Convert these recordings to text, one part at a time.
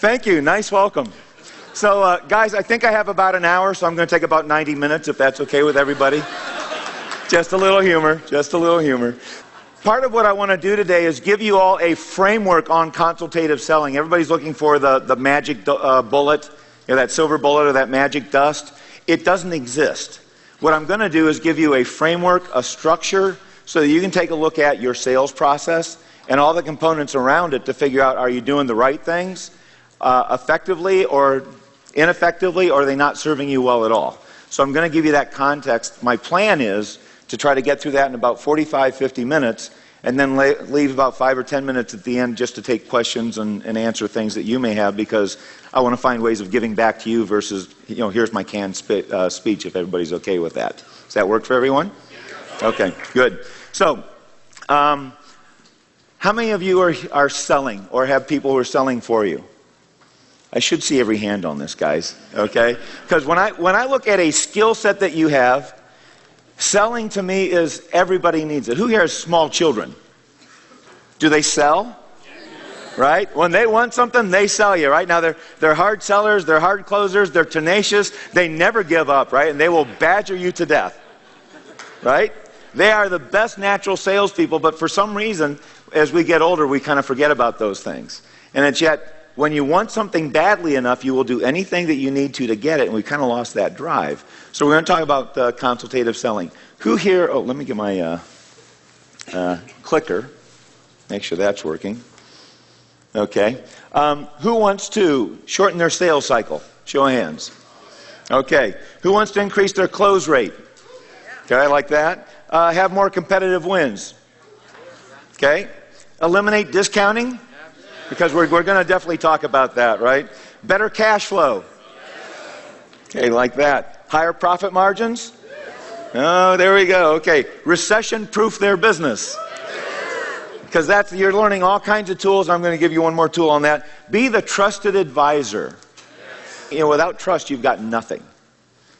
Thank you. Nice welcome. So, uh, guys, I think I have about an hour, so I'm going to take about 90 minutes if that's okay with everybody. just a little humor, just a little humor. Part of what I want to do today is give you all a framework on consultative selling. Everybody's looking for the, the magic uh, bullet, you know, that silver bullet or that magic dust. It doesn't exist. What I'm going to do is give you a framework, a structure, so that you can take a look at your sales process and all the components around it to figure out are you doing the right things uh, effectively or ineffectively, or are they not serving you well at all? So I'm going to give you that context. My plan is to try to get through that in about 45, 50 minutes, and then leave about five or 10 minutes at the end just to take questions and, and answer things that you may have because I want to find ways of giving back to you versus, you know, here's my canned sp- uh, speech if everybody's okay with that. Does that work for everyone? Okay, good. So, um, how many of you are, are selling or have people who are selling for you? I should see every hand on this, guys, okay? Because when I, when I look at a skill set that you have, selling to me is everybody needs it. Who here has small children? Do they sell? Right? When they want something, they sell you, right? Now, they're, they're hard sellers, they're hard closers, they're tenacious, they never give up, right? And they will badger you to death, right? They are the best natural salespeople, but for some reason, as we get older, we kind of forget about those things. And it's yet, when you want something badly enough, you will do anything that you need to to get it, and we kind of lost that drive. So we're going to talk about uh, consultative selling. Who here? Oh, let me get my uh, uh, clicker. Make sure that's working. Okay. Um, who wants to shorten their sales cycle? Show of hands. Okay. Who wants to increase their close rate? Okay, I like that. Uh, have more competitive wins. Okay. Eliminate discounting. Because we're, we're going to definitely talk about that, right? Better cash flow. Okay, like that. Higher profit margins? Oh, there we go. Okay. Recession proof their business. Because that's you're learning all kinds of tools. I'm going to give you one more tool on that. Be the trusted advisor. You know, without trust, you've got nothing.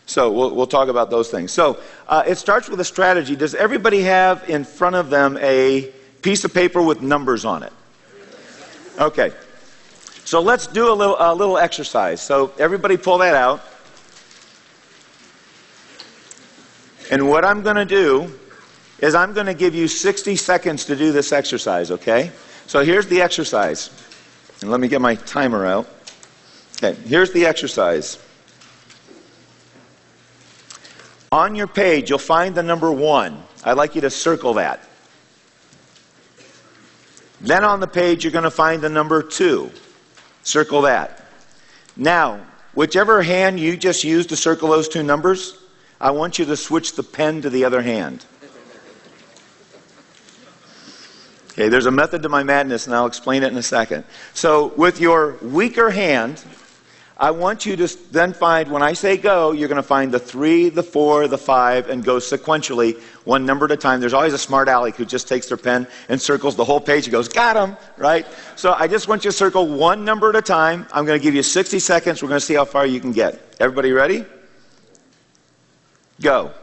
So we'll, we'll talk about those things. So uh, it starts with a strategy. Does everybody have in front of them a piece of paper with numbers on it? Okay. So let's do a little, a little exercise. So everybody pull that out. And what I'm going to do is I'm going to give you 60 seconds to do this exercise, okay? So here's the exercise. And let me get my timer out. Okay, here's the exercise. On your page, you'll find the number one. I'd like you to circle that. Then on the page, you're going to find the number two. Circle that. Now, whichever hand you just used to circle those two numbers, I want you to switch the pen to the other hand. Okay, there's a method to my madness, and I'll explain it in a second. So, with your weaker hand, I want you to then find, when I say go, you're going to find the three, the four, the five, and go sequentially, one number at a time. There's always a smart aleck who just takes their pen and circles the whole page and goes, got him, right? So I just want you to circle one number at a time. I'm going to give you 60 seconds. We're going to see how far you can get. Everybody ready? Go.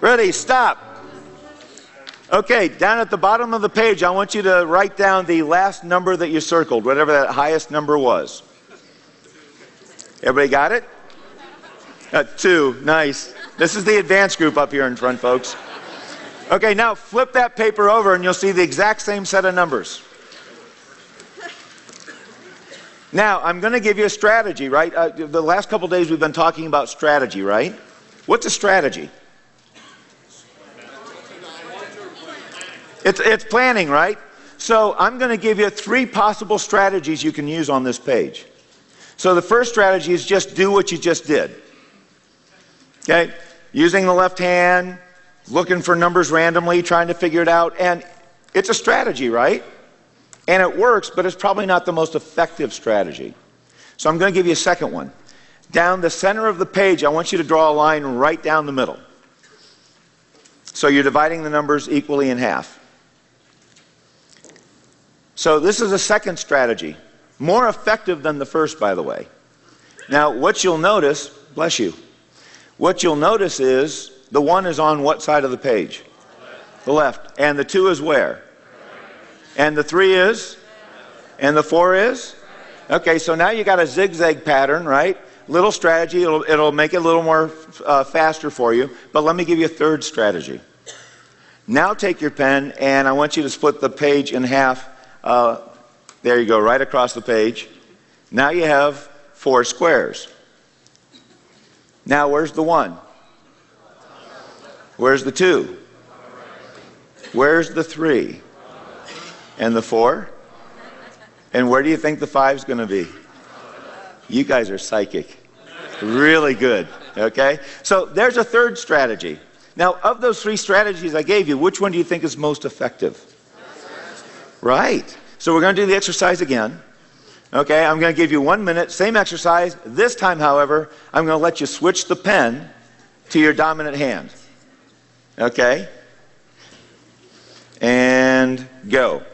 Ready, stop. Okay, down at the bottom of the page, I want you to write down the last number that you circled, whatever that highest number was. Everybody got it? Uh, two, nice. This is the advanced group up here in front, folks. Okay, now flip that paper over and you'll see the exact same set of numbers. Now, I'm going to give you a strategy, right? Uh, the last couple days we've been talking about strategy, right? What's a strategy? It's, it's planning, right? So I'm going to give you three possible strategies you can use on this page. So the first strategy is just do what you just did. Okay? Using the left hand, looking for numbers randomly, trying to figure it out. And it's a strategy, right? And it works, but it's probably not the most effective strategy. So I'm going to give you a second one. Down the center of the page, I want you to draw a line right down the middle. So you're dividing the numbers equally in half. So this is a second strategy. More effective than the first, by the way. Now, what you'll notice, bless you, what you'll notice is the one is on what side of the page? The left. And the two is where? And the three is? And the four is? Okay, so now you got a zigzag pattern, right? Little strategy, it'll, it'll make it a little more uh, faster for you. But let me give you a third strategy. Now take your pen and I want you to split the page in half. Uh, there you go, right across the page. Now you have four squares. Now where's the one? Where's the two? Where's the three? And the four? And where do you think the five's going to be? You guys are psychic. Really good. Okay? So there's a third strategy. Now, of those three strategies I gave you, which one do you think is most effective? Right. So we're going to do the exercise again. Okay, I'm going to give you one minute, same exercise. This time, however, I'm going to let you switch the pen to your dominant hand. Okay? And go.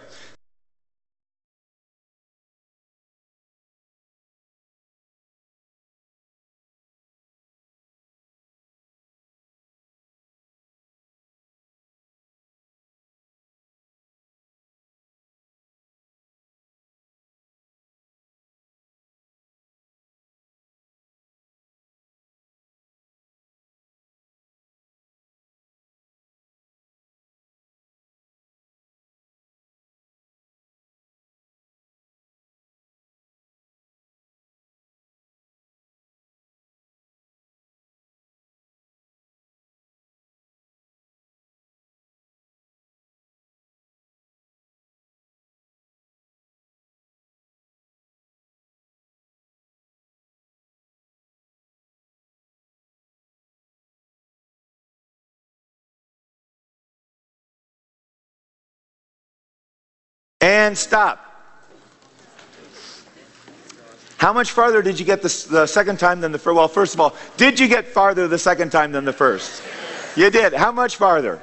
And stop. How much farther did you get the, the, second time than the first? Well, first of all, did you get farther the second time than the first? You did. How much farther?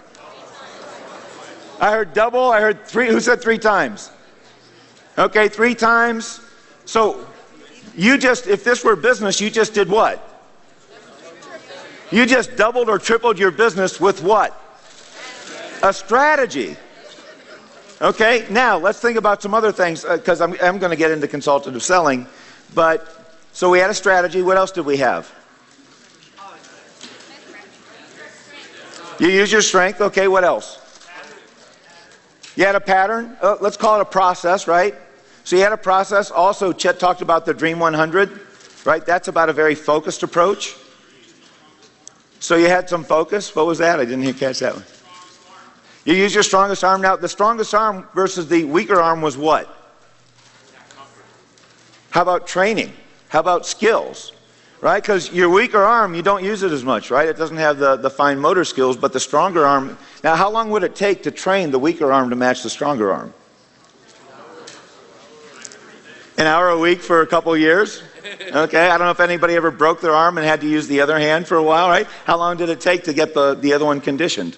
I heard double. I heard three. Who said three times? Okay, three times. So you just, if this were business, you just did what? You just doubled or tripled your business with what? A strategy. Okay, now let's think about some other things because uh, I'm, I'm going to get into consultative selling. But so we had a strategy. What else did we have? You use your strength. Okay, what else? You had a pattern. Uh, let's call it a process, right? So you had a process. Also, Chet talked about the Dream 100, right? That's about a very focused approach. So you had some focus. What was that? I didn't hear catch that one. You use your strongest arm. Now, the strongest arm versus the weaker arm was what? How about training? How about skills? Right? Because your weaker arm, you don't use it as much, right? It doesn't have the, the fine motor skills, but the stronger arm. Now, how long would it take to train the weaker arm to match the stronger arm? An hour a week for a couple years? Okay, I don't know if anybody ever broke their arm and had to use the other hand for a while, right? How long did it take to get the, the other one conditioned?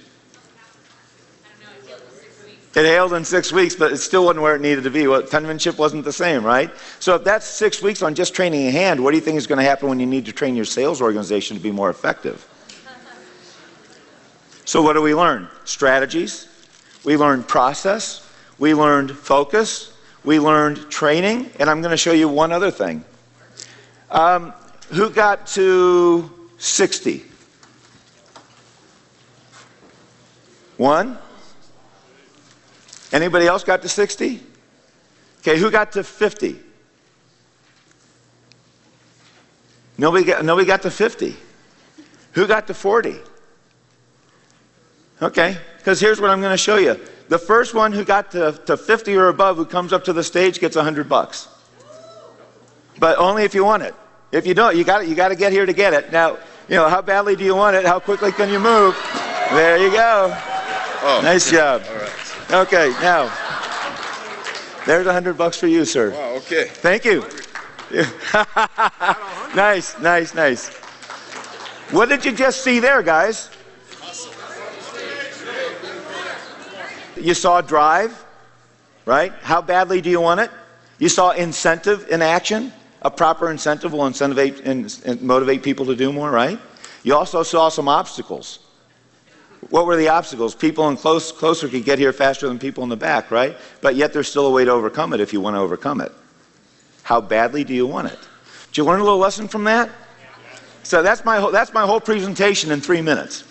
It hailed in six weeks, but it still wasn't where it needed to be. Well, penmanship wasn't the same, right? So if that's six weeks on just training a hand, what do you think is going to happen when you need to train your sales organization to be more effective? So what do we learn? Strategies. We learned process. We learned focus. We learned training. And I'm going to show you one other thing. Um, who got to 60? One? Anybody else got to 60? Okay, who got to 50? Nobody got, nobody got to 50. Who got to 40? Okay, because here's what I'm going to show you. The first one who got to, to 50 or above who comes up to the stage gets 100 bucks. But only if you want it. If you don't, you got you got to get here to get it. Now, you know, how badly do you want it? How quickly can you move? There you go. Oh, nice job. Okay, now, there's a 100 bucks for you, sir. Wow, okay. Thank you. nice, nice, nice. What did you just see there, guys? You saw drive, right? How badly do you want it? You saw incentive in action. A proper incentive will incentivate and, motivate people to do more, right? You also saw some obstacles. What were the obstacles? People in close, closer could get here faster than people in the back, right? But yet there's still a way to overcome it if you want to overcome it. How badly do you want it? Did you learn a little lesson from that? So that's my whole, that's my whole presentation in three minutes.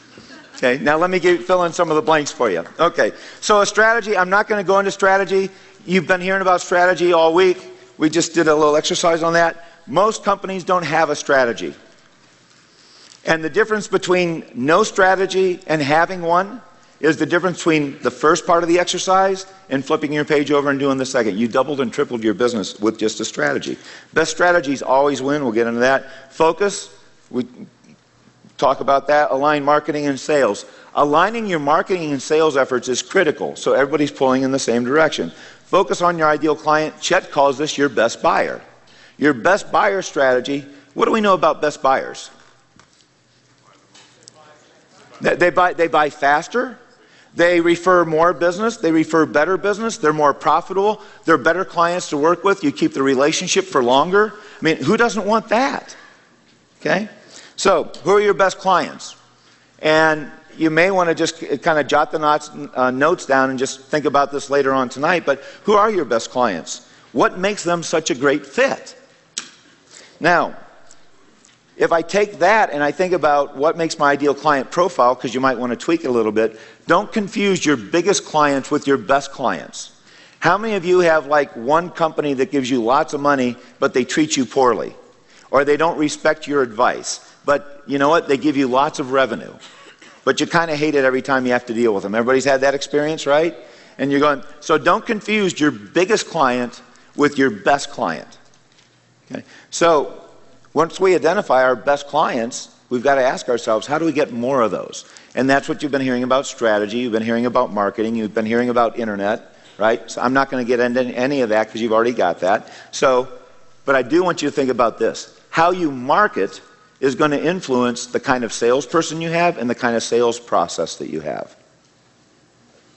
Okay, now let me give, fill in some of the blanks for you. Okay, so a strategy, I'm not going to go into strategy. You've been hearing about strategy all week. We just did a little exercise on that. Most companies don't have a strategy. And the difference between no strategy and having one is the difference between the first part of the exercise and flipping your page over and doing the second. You doubled and tripled your business with just a strategy. Best strategies always win. We'll get into that. Focus. We talk about that. Align marketing and sales. Aligning your marketing and sales efforts is critical, so everybody's pulling in the same direction. Focus on your ideal client. Chet calls this your best buyer. Your best buyer strategy. What do we know about best buyers? They buy, they buy faster. They refer more business. They refer better business. They're more profitable. They're better clients to work with. You keep the relationship for longer. I mean, who doesn't want that? Okay? So, who are your best clients? And you may want to just kind of jot the notes, uh, notes down and just think about this later on tonight. But who are your best clients? What makes them such a great fit? Now, if I take that and I think about what makes my ideal client profile, because you might want to tweak it a little bit, don't confuse your biggest clients with your best clients. How many of you have like one company that gives you lots of money, but they treat you poorly? Or they don't respect your advice? But you know what? They give you lots of revenue. But you kind of hate it every time you have to deal with them. Everybody's had that experience, right? And you're going, so don't confuse your biggest client with your best client. Okay? So once we identify our best clients, we've got to ask ourselves, how do we get more of those? And that's what you've been hearing about strategy, you've been hearing about marketing, you've been hearing about internet, right? So I'm not going to get into any of that because you've already got that. So, but I do want you to think about this. How you market is going to influence the kind of salesperson you have and the kind of sales process that you have.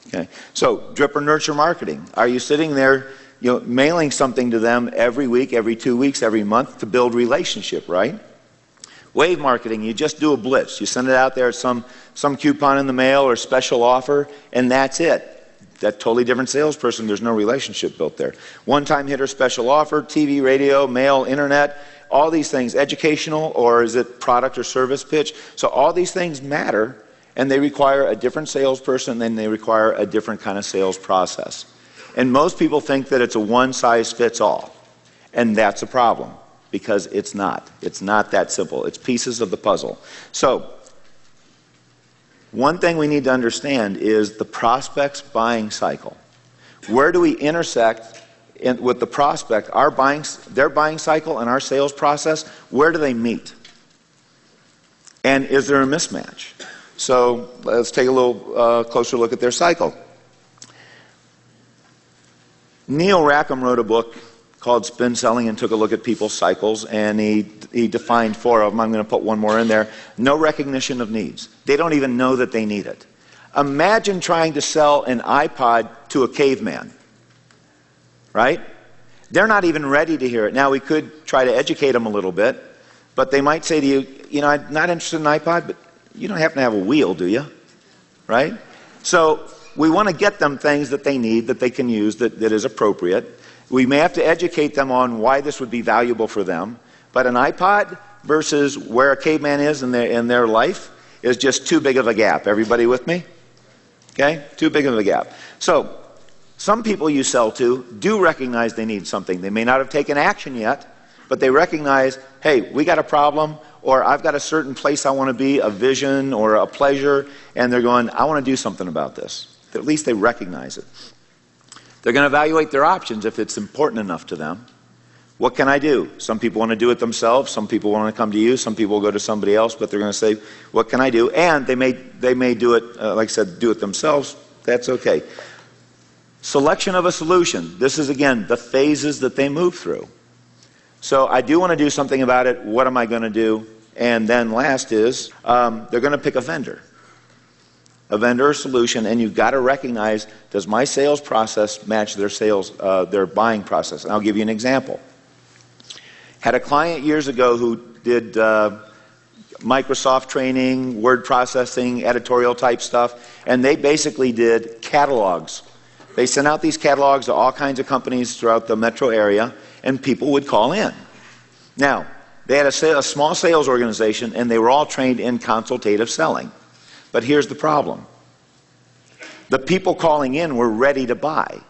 Okay. So, drip or nurture marketing. Are you sitting there, you know, mailing something to them every week, every two weeks, every month to build relationship, right? Wave marketing, you just do a blitz. You send it out there, some, some coupon in the mail or special offer, and that's it. That totally different salesperson, there's no relationship built there. One time hitter, special offer, TV, radio, mail, internet, all these things, educational or is it product or service pitch? So all these things matter and they require a different salesperson and they require a different kind of sales process. And most people think that it's a one size fits all. And that's a problem because it's not. It's not that simple. It's pieces of the puzzle. So, one thing we need to understand is the prospect's buying cycle. Where do we intersect in, with the prospect, our buying, their buying cycle and our sales process, where do they meet? And is there a mismatch? So let's take a little uh, closer look at their cycle. Neil Rackham wrote a book called Spin Selling and took a look at people's cycles, and he, he defined four of them. I'm going to put one more in there. No recognition of needs. They don't even know that they need it. Imagine trying to sell an iPod to a caveman right? They're not even ready to hear it. Now, we could try to educate them a little bit, but they might say to you, you know, I'm not interested in an iPod, but you don't happen to have a wheel, do you? Right? So, we want to get them things that they need, that they can use, that, that is appropriate. We may have to educate them on why this would be valuable for them, but an iPod versus where a caveman is in their, in their life is just too big of a gap. Everybody with me? Okay? Too big of a gap. So, some people you sell to do recognize they need something. They may not have taken action yet, but they recognize, hey, we got a problem, or I've got a certain place I want to be, a vision or a pleasure, and they're going, I want to do something about this. At least they recognize it. They're going to evaluate their options if it's important enough to them. What can I do? Some people want to do it themselves. Some people want to come to you. Some people will go to somebody else, but they're going to say, What can I do? And they may, they may do it, uh, like I said, do it themselves. That's okay. Selection of a solution. This is, again, the phases that they move through. So I do want to do something about it. What am I going to do? And then last is um, they're going to pick a vendor. A vendor solution, and you've got to recognize does my sales process match their sales, uh, their buying process? And I'll give you an example. Had a client years ago who did uh, Microsoft training, word processing, editorial type stuff, and they basically did catalogs. They sent out these catalogs to all kinds of companies throughout the metro area, and people would call in. Now, they had a, a small sales organization, and they were all trained in consultative selling. But here's the problem the people calling in were ready to buy.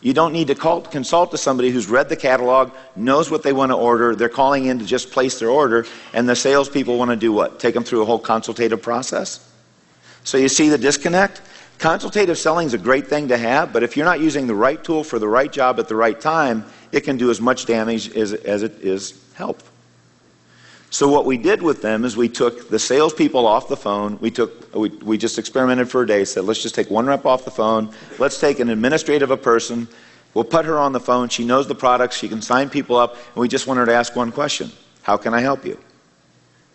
You don't need to call, consult to somebody who's read the catalog, knows what they want to order. They're calling in to just place their order, and the salespeople want to do what? Take them through a whole consultative process? So you see the disconnect? Consultative selling is a great thing to have, but if you're not using the right tool for the right job at the right time, it can do as much damage as, as it is help. So what we did with them is we took the salespeople off the phone. We took we, we just experimented for a day. Said let's just take one rep off the phone. Let's take an administrative a person. We'll put her on the phone. She knows the products. She can sign people up. And we just want her to ask one question: How can I help you?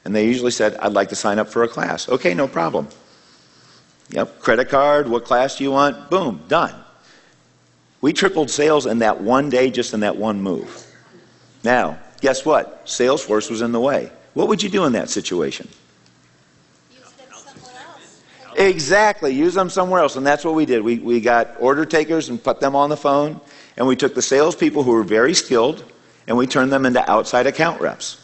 And they usually said, I'd like to sign up for a class. Okay, no problem. Yep, credit card. What class do you want? Boom, done. We tripled sales in that one day, just in that one move. Now, guess what? Salesforce was in the way. What would you do in that situation? Use them somewhere else. Exactly, use them somewhere else. And that's what we did. We, we got order takers and put them on the phone, and we took the salespeople who were very skilled and we turned them into outside account reps.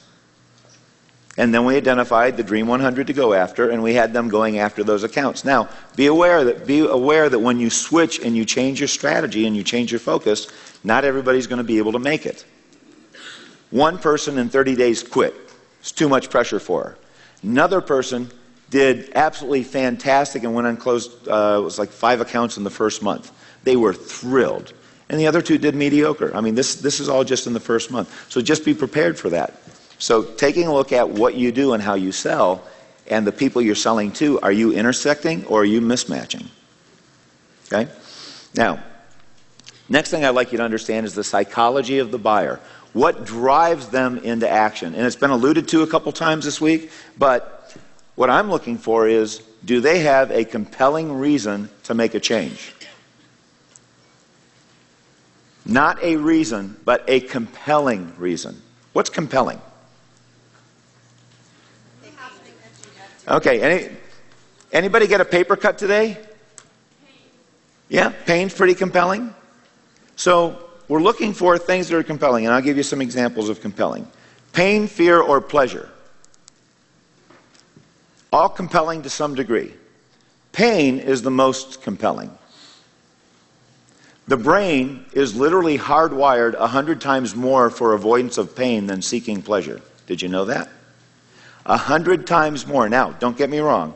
And then we identified the Dream 100 to go after, and we had them going after those accounts. Now, be aware that be aware that when you switch and you change your strategy and you change your focus, not everybody's going to be able to make it. One person in 30 days quit. It's too much pressure for her. Another person did absolutely fantastic and went on closed, uh, it was like five accounts in the first month. They were thrilled. And the other two did mediocre. I mean, this, this is all just in the first month. So just be prepared for that. So taking a look at what you do and how you sell and the people you're selling to, are you intersecting or are you mismatching? Okay? Now, next thing I'd like you to understand is the psychology of the buyer. What drives them into action? And it's been alluded to a couple times this week, but what I'm looking for is do they have a compelling reason to make a change? Not a reason, but a compelling reason. What's compelling? Okay, any, anybody get a paper cut today? Yeah, pain's pretty compelling. So we're looking for things that are compelling, and I'll give you some examples of compelling pain, fear, or pleasure. All compelling to some degree. Pain is the most compelling. The brain is literally hardwired a hundred times more for avoidance of pain than seeking pleasure. Did you know that? A hundred times more. Now, don't get me wrong.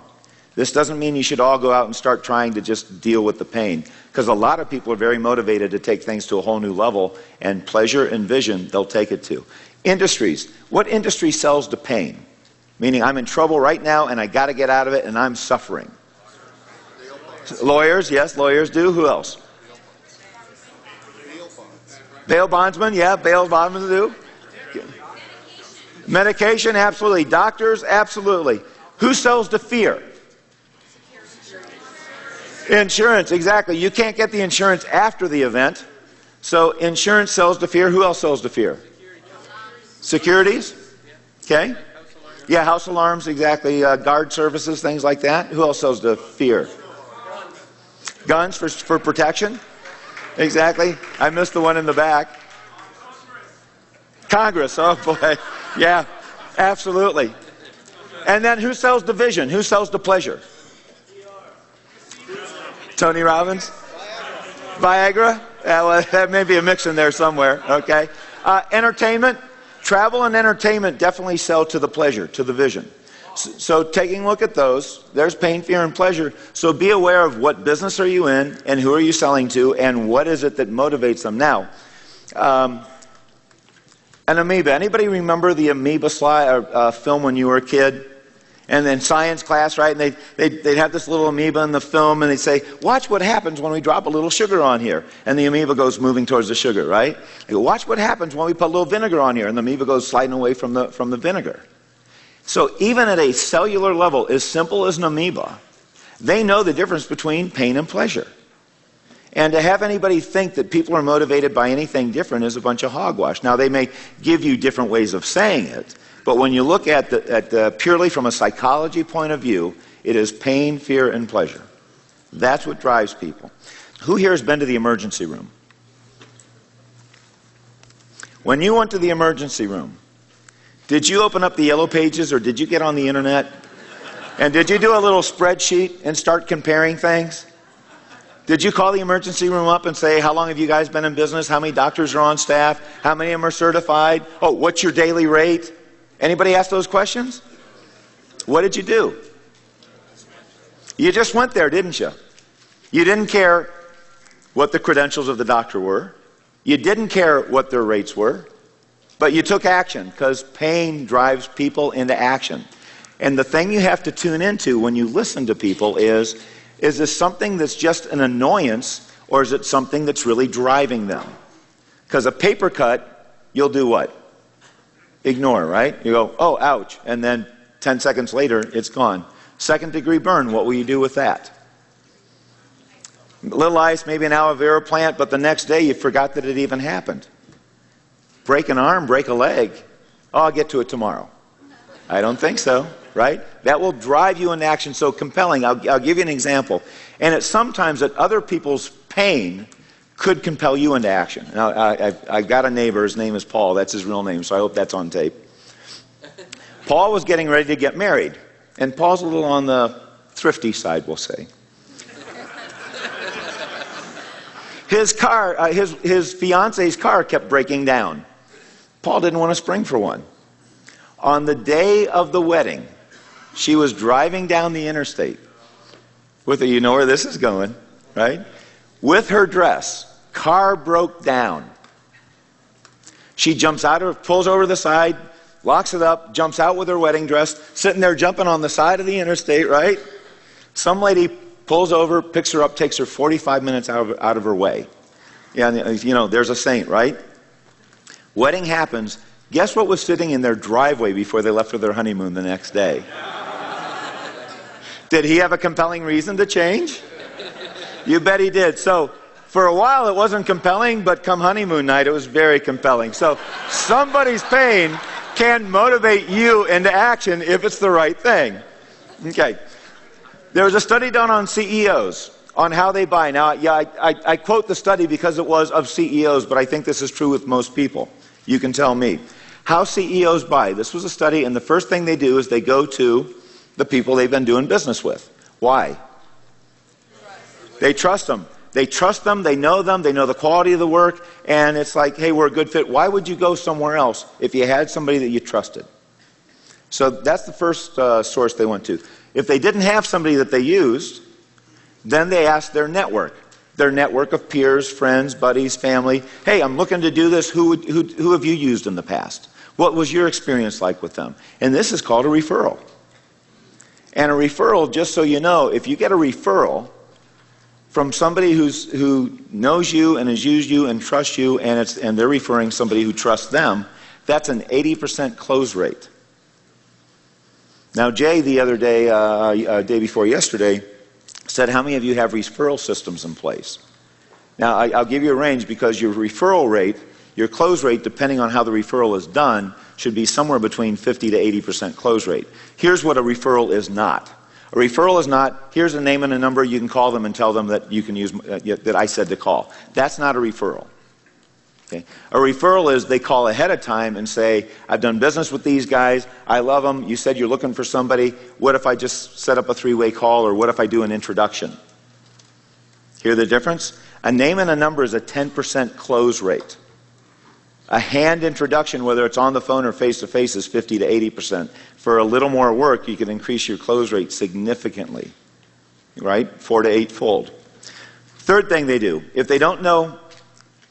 This doesn't mean you should all go out and start trying to just deal with the pain, because a lot of people are very motivated to take things to a whole new level, and pleasure and vision, they'll take it to. Industries. What industry sells to pain? Meaning, I'm in trouble right now and I got to get out of it and I'm suffering. Lawyers, yes, lawyers do. Who else? Bail bondsmen, yeah, bail bondsmen do. Medication, absolutely. Doctors, absolutely. Who sells to fear? Insurance, exactly. You can't get the insurance after the event. So insurance sells to fear. Who else sells to fear? Securities? Okay. Yeah, house alarms, exactly. Uh, guard services, things like that. Who else sells to fear? Guns for, for protection? Exactly. I missed the one in the back. Congress, oh boy. Yeah, absolutely. And then who sells division? Who sells the pleasure? Tony Robbins? Viagra? Yeah, well, that may be a mix in there somewhere, okay? Uh, entertainment? travel and entertainment definitely sell to the pleasure, to the vision. So, so taking a look at those, there's pain, fear, and pleasure. So be aware of what business are you in and who are you selling to and what is it that motivates them. Now, um, an amoeba. Anybody remember the amoeba slide, uh, film when you were a kid? And then science class, right? And they, they'd, they'd have this little amoeba in the film, and they'd say, Watch what happens when we drop a little sugar on here. And the amoeba goes moving towards the sugar, right? They go, Watch what happens when we put a little vinegar on here. And the amoeba goes sliding away from the, from the vinegar. So, even at a cellular level, as simple as an amoeba, they know the difference between pain and pleasure. And to have anybody think that people are motivated by anything different is a bunch of hogwash. Now, they may give you different ways of saying it, but when you look at, the, at the, purely from a psychology point of view, it is pain, fear, and pleasure. That's what drives people. Who here has been to the emergency room? When you went to the emergency room, did you open up the yellow pages or did you get on the internet? And did you do a little spreadsheet and start comparing things? Did you call the emergency room up and say, How long have you guys been in business? How many doctors are on staff? How many of them are certified? Oh, what's your daily rate? Anybody ask those questions? What did you do? You just went there, didn't you? You didn't care what the credentials of the doctor were. You didn't care what their rates were. But you took action because pain drives people into action. And the thing you have to tune into when you listen to people is is this something that's just an annoyance or is it something that's really driving them? Because a paper cut, you'll do what? Ignore, right? You go, oh, ouch. And then 10 seconds later, it's gone. Second degree burn, what will you do with that? Little ice, maybe an aloe vera plant, but the next day you forgot that it even happened. Break an arm, break a leg. Oh, I'll get to it tomorrow. I don't think so, right? That will drive you into action so compelling. I'll, I'll give you an example. And it's sometimes that other people's pain could compel you into action. Now, I, have got a neighbor, his name is Paul, that's his real name, so I hope that's on tape. Paul was getting ready to get married, and Paul's a little on the thrifty side, we'll say. His car, uh, his, his fiance's car kept breaking down. Paul didn't want to spring for one. On the day of the wedding, she was driving down the interstate with a, you know where this is going, right? With her dress Car broke down. She jumps out of, pulls over the side, locks it up, jumps out with her wedding dress, sitting there jumping on the side of the interstate, right? Some lady pulls over, picks her up, takes her 45 minutes out of, out of her way. Yeah, uh, you know, there's a saint, right? Wedding happens. Guess what was sitting in their driveway before they left for their honeymoon the next day? did he have a compelling reason to change? You bet he did. So for a while, it wasn't compelling, but come honeymoon night, it was very compelling. So somebody's pain can motivate you into action if it's the right thing. Okay. There was a study done on CEOs on how they buy. Now, yeah, I, I, I, quote the study because it was of CEOs, but I think this is true with most people. You can tell me. How CEOs buy. This was a study, and the first thing they do is they go to the people they've been doing business with. Why? They trust them. They trust them, they know them, they know the quality of the work, and it's like, hey, we're a good fit. Why would you go somewhere else if you had somebody that you trusted? So that's the first uh, source they went to. If they didn't have somebody that they used, then they asked their network, their network of peers, friends, buddies, family. Hey, I'm looking to do this. Who, would, who, who have you used in the past? What was your experience like with them? And this is called a referral. And a referral, just so you know, if you get a referral, from somebody who's, who knows you and has used you and trusts you, and, it's, and they're referring somebody who trusts them, that's an 80% close rate. Now, Jay, the other day, uh, uh, day before yesterday, said, How many of you have referral systems in place? Now, I, I'll give you a range because your referral rate, your close rate, depending on how the referral is done, should be somewhere between 50 to 80% close rate. Here's what a referral is not a referral is not, here's a name and a number, you can call them and tell them that you can use, uh, that I said to call. That's not a referral. Okay? A referral is they call ahead of time and say, I've done business with these guys, I love them, you said you're looking for somebody, what if I just set up a three way call or what if I do an introduction? Hear the difference? A name and a number is a 10% close rate. A hand introduction, whether it's on the phone or face to face, is 50 to 80%. For a little more work, you can increase your close rate significantly, right? Four to eight fold. Third thing they do, if they don't know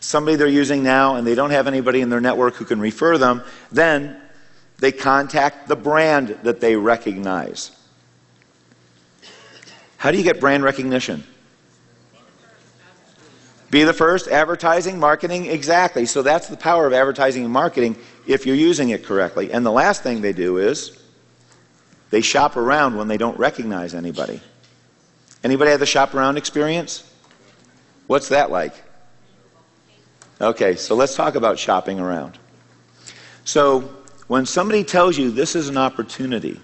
somebody they're using now and they don't have anybody in their network who can refer them, then they contact the brand that they recognize. How do you get brand recognition? Be the first, advertising, marketing, exactly. So that's the power of advertising and marketing if you're using it correctly. And the last thing they do is they shop around when they don't recognize anybody. Anybody have the shop around experience? What's that like? Okay, so let's talk about shopping around. So when somebody tells you this is an opportunity,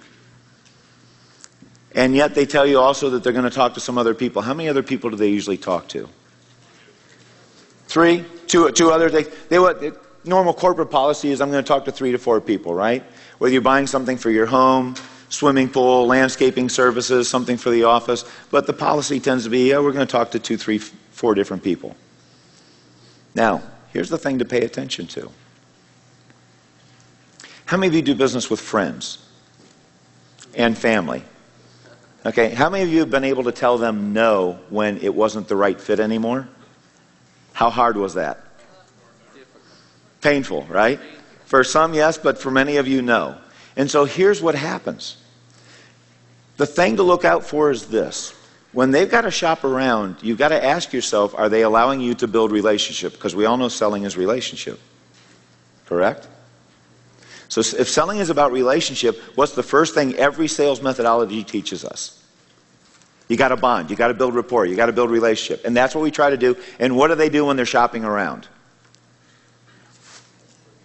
and yet they tell you also that they're going to talk to some other people, how many other people do they usually talk to? Three, two, two others. They, they what normal corporate policy is I'm going to talk to three to four people, right? Whether you're buying something for your home, swimming pool, landscaping services, something for the office, but the policy tends to be, yeah, we're going to talk to two, three, four different people. Now, here's the thing to pay attention to. How many of you do business with friends and family? Okay, how many of you have been able to tell them no when it wasn't the right fit anymore? How hard was that? Painful, right? For some, yes, but for many of you, no. And so here's what happens. The thing to look out for is this. When they've got to shop around, you've got to ask yourself, are they allowing you to build relationship? Because we all know selling is relationship. Correct? So if selling is about relationship, what's the first thing every sales methodology teaches us? You got to bond. You got to build rapport. You got to build relationship. And that's what we try to do. And what do they do when they're shopping around?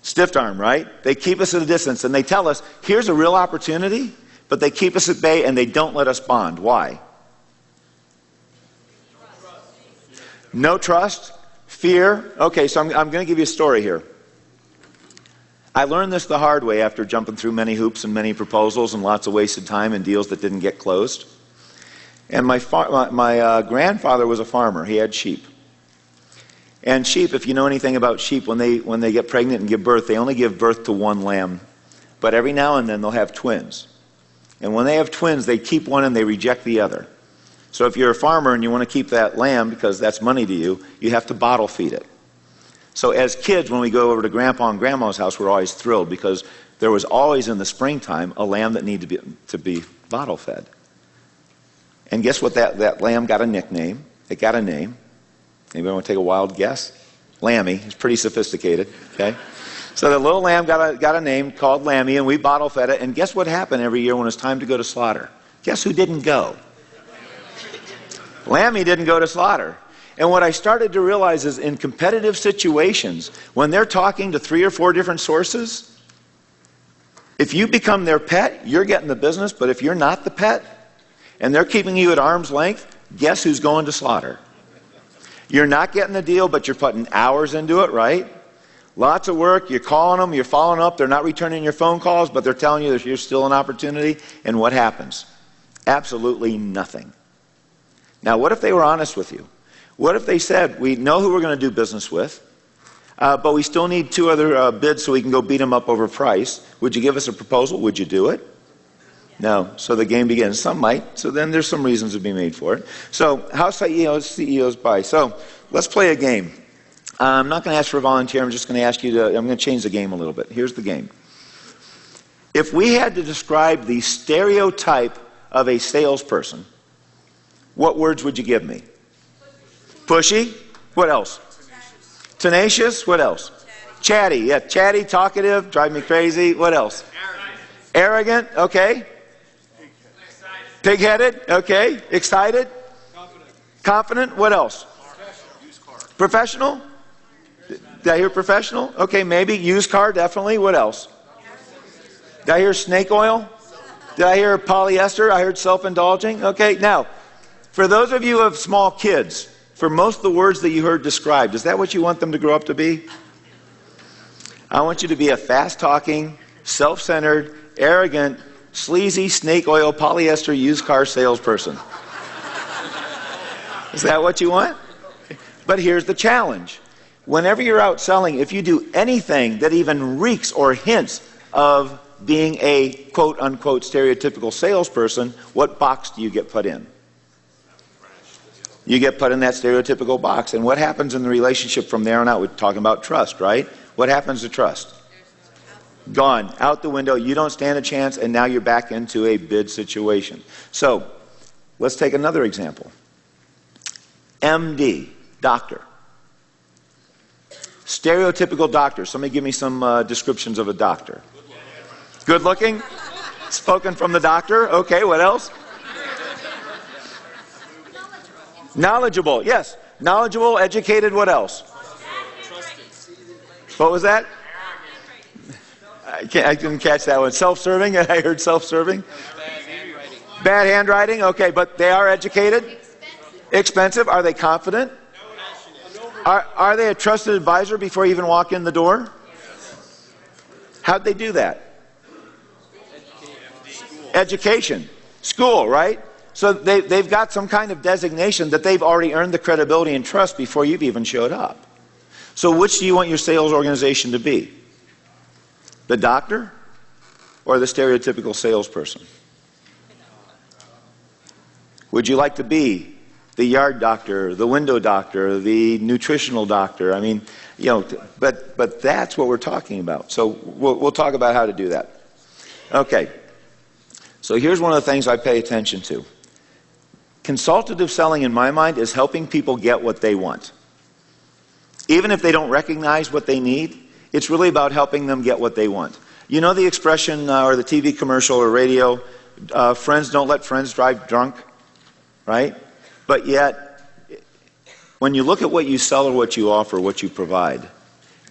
Stiff arm, right? They keep us at a distance and they tell us, here's a real opportunity, but they keep us at bay and they don't let us bond. Why? No trust, fear. Okay, so I'm, I'm going to give you a story here. I learned this the hard way after jumping through many hoops and many proposals and lots of wasted time and deals that didn't get closed. And my, my, my uh, grandfather was a farmer. He had sheep. And sheep, if you know anything about sheep, when they, when they get pregnant and give birth, they only give birth to one lamb. But every now and then they'll have twins. And when they have twins, they keep one and they reject the other. So if you're a farmer and you want to keep that lamb because that's money to you, you have to bottle feed it. So as kids, when we go over to grandpa and grandma's house, we're always thrilled because there was always in the springtime a lamb that needed to be, to be bottle fed. And guess what? That, that lamb got a nickname. It got a name. Anybody want to take a wild guess? Lammy. He's pretty sophisticated. Okay. So the little lamb got a, got a name called Lammy, and we bottle fed it. And guess what happened every year when it's time to go to slaughter? Guess who didn't go? Lammy didn't go to slaughter. And what I started to realize is in competitive situations, when they're talking to three or four different sources, if you become their pet, you're getting the business, but if you're not the pet, and they're keeping you at arm's length, guess who's going to slaughter? You're not getting the deal, but you're putting hours into it, right? Lots of work. You're calling them, you're following up. They're not returning your phone calls, but they're telling you that you're still an opportunity. And what happens? Absolutely nothing. Now, what if they were honest with you? What if they said, We know who we're going to do business with, uh, but we still need two other uh, bids so we can go beat them up over price? Would you give us a proposal? Would you do it? No. So the game begins. Some might. So then there's some reasons to be made for it. So how CEOs, CEOs buy? So let's play a game. I'm not going to ask for a volunteer. I'm just going to ask you to, I'm going to change the game a little bit. Here's the game. If we had to describe the stereotype of a salesperson, what words would you give me? Pushy. What else? Tenacious. Tenacious. What else? Chatty. chatty. Yeah, chatty, talkative, drive me crazy. What else? Arrogant. Arrogant. Okay. Pig headed, okay. Excited? Confident. Confident. What else? Professional? Did I hear professional? Okay, maybe. Used car, definitely. What else? Did I hear snake oil? Did I hear polyester? I heard self indulging. Okay, now, for those of you have small kids, for most of the words that you heard described, is that what you want them to grow up to be? I want you to be a fast talking, self centered, arrogant, sleazy snake oil polyester used car salesperson. Is that what you want? But here's the challenge. whenever you're out selling, if you do anything that even reeks or hints of being a quote unquote stereotypical salesperson, what box do you get put in? You get put in that stereotypical box. And what happens in the relationship from there on out? We're talking about trust, right? What happens to trust? Gone, out the window. You don't stand a chance, and now you're back into a bid situation. So, let's take another example MD, doctor. Stereotypical doctor. Somebody give me some uh, descriptions of a doctor. Good looking? Spoken from the doctor? Okay, what else? Knowledgeable, yes. Knowledgeable, educated, what else? What was that? I, can't, I didn't catch that one. Self serving? I heard self serving. Bad handwriting. Bad handwriting? Okay, but they are educated? Expensive? Are they confident? Are, are they a trusted advisor before you even walk in the door? Yes. How'd they do that? Education. School, right? So they, they've got some kind of designation that they've already earned the credibility and trust before you've even showed up. So which do you want your sales organization to be? The doctor or the stereotypical salesperson? Would you like to be the yard doctor, the window doctor, the nutritional doctor? I mean, you know, but, but that's what we're talking about. So we'll, we'll talk about how to do that. Okay. So here's one of the things I pay attention to. Consultative selling, in my mind, is helping people get what they want. Even if they don't recognize what they need, it's really about helping them get what they want. You know the expression uh, or the TV commercial or radio, uh, friends don't let friends drive drunk, right? But yet, when you look at what you sell or what you offer, what you provide,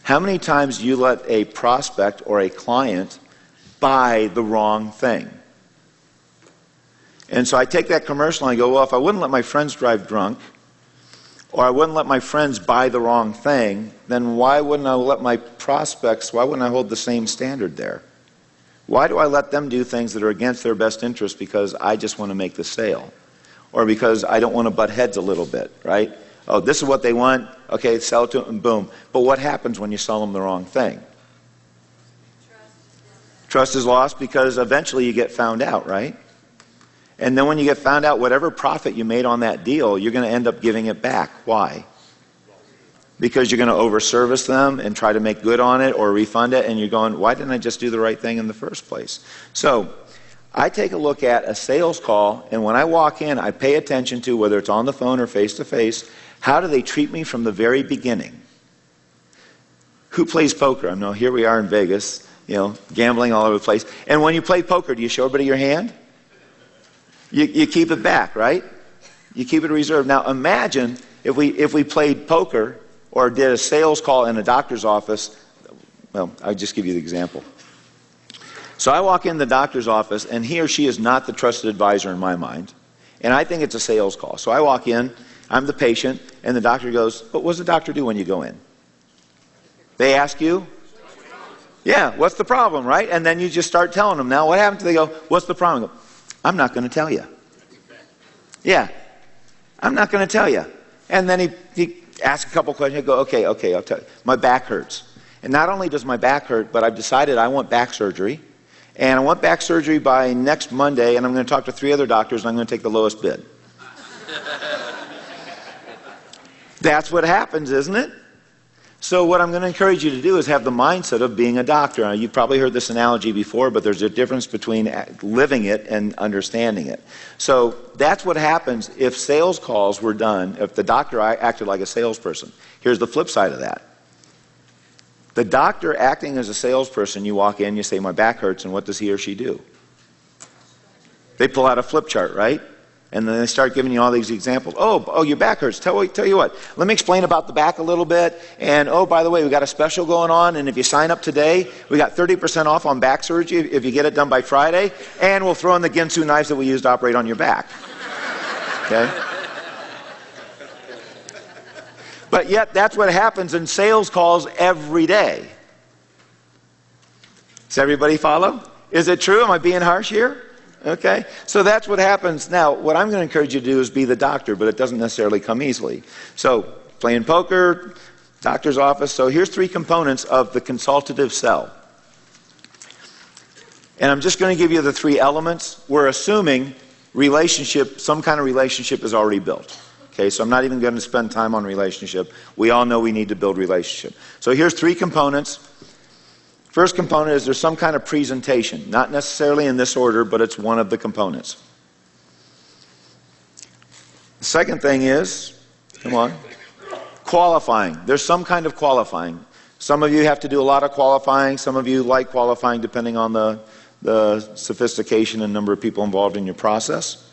how many times do you let a prospect or a client buy the wrong thing? And so I take that commercial and I go, well, if I wouldn't let my friends drive drunk, or I wouldn't let my friends buy the wrong thing, then why wouldn't I let my prospects, why wouldn't I hold the same standard there? Why do I let them do things that are against their best interest because I just want to make the sale? Or because I don't want to butt heads a little bit, right? Oh, this is what they want. Okay, sell it to them, boom. But what happens when you sell them the wrong thing? Trust is lost because eventually you get found out, right? And then when you get found out, whatever profit you made on that deal, you're going to end up giving it back. Why? Because you're going to overservice them and try to make good on it or refund it, and you're going, why didn't I just do the right thing in the first place? So I take a look at a sales call, and when I walk in, I pay attention to whether it's on the phone or face to face, how do they treat me from the very beginning? Who plays poker? I know here we are in Vegas, you know, gambling all over the place. And when you play poker, do you show everybody your hand? You, you keep it back, right? You keep it reserved. Now imagine if we, if we played poker or did a sales call in a doctor's office. Well, I'll just give you the example. So I walk in the doctor's office, and he or she is not the trusted advisor in my mind. And I think it's a sales call. So I walk in, I'm the patient, and the doctor goes, But what does the doctor do when you go in? They ask you, Yeah, what's the problem, right? And then you just start telling them. Now, what happens? They go, What's the problem? I'm not going to tell you. Yeah, I'm not going to tell you. And then he, he asks a couple questions. I go, okay, okay, I'll tell you. My back hurts. And not only does my back hurt, but I've decided I want back surgery. And I want back surgery by next Monday, and I'm going to talk to three other doctors, and I'm going to take the lowest bid. That's what happens, isn't it? So, what I'm going to encourage you to do is have the mindset of being a doctor. Now, you've probably heard this analogy before, but there's a difference between uh, living it and understanding it. So, that's what happens if sales calls were done, if the doctor acted like a salesperson. Here's the flip side of that. The doctor acting as a salesperson, you walk in, you say, My back hurts, and what does he or she do? They pull out a flip chart, right? And then they start giving you all these examples. Oh, oh, your back hurts. Tell, tell you what. Let me explain about the back a little bit. And oh, by the way, we got a special going on. And if you sign up today, we got 30% off on back surgery if you get it done by Friday. And we'll throw in the Ginsu knives that we use to operate on your back. Okay? But yet, that's what happens in sales calls every day. Does everybody follow? Is it true? Am I being harsh here? Okay? So that's what happens. Now, what I'm going to encourage you to do is be the doctor, but it doesn't necessarily come easily. So, playing poker, doctor's office. So here's three components of the consultative sell. And I'm just going to give you the three elements. We're assuming relationship, some kind of relationship is already built. Okay, so I'm not even going to spend time on relationship. We all know we need to build relationship. So here's three components. First component is there's some kind of presentation, not necessarily in this order, but it's one of the components. The second thing is, come on, qualifying. There's some kind of qualifying. Some of you have to do a lot of qualifying. Some of you like qualifying depending on the, the sophistication and number of people involved in your process.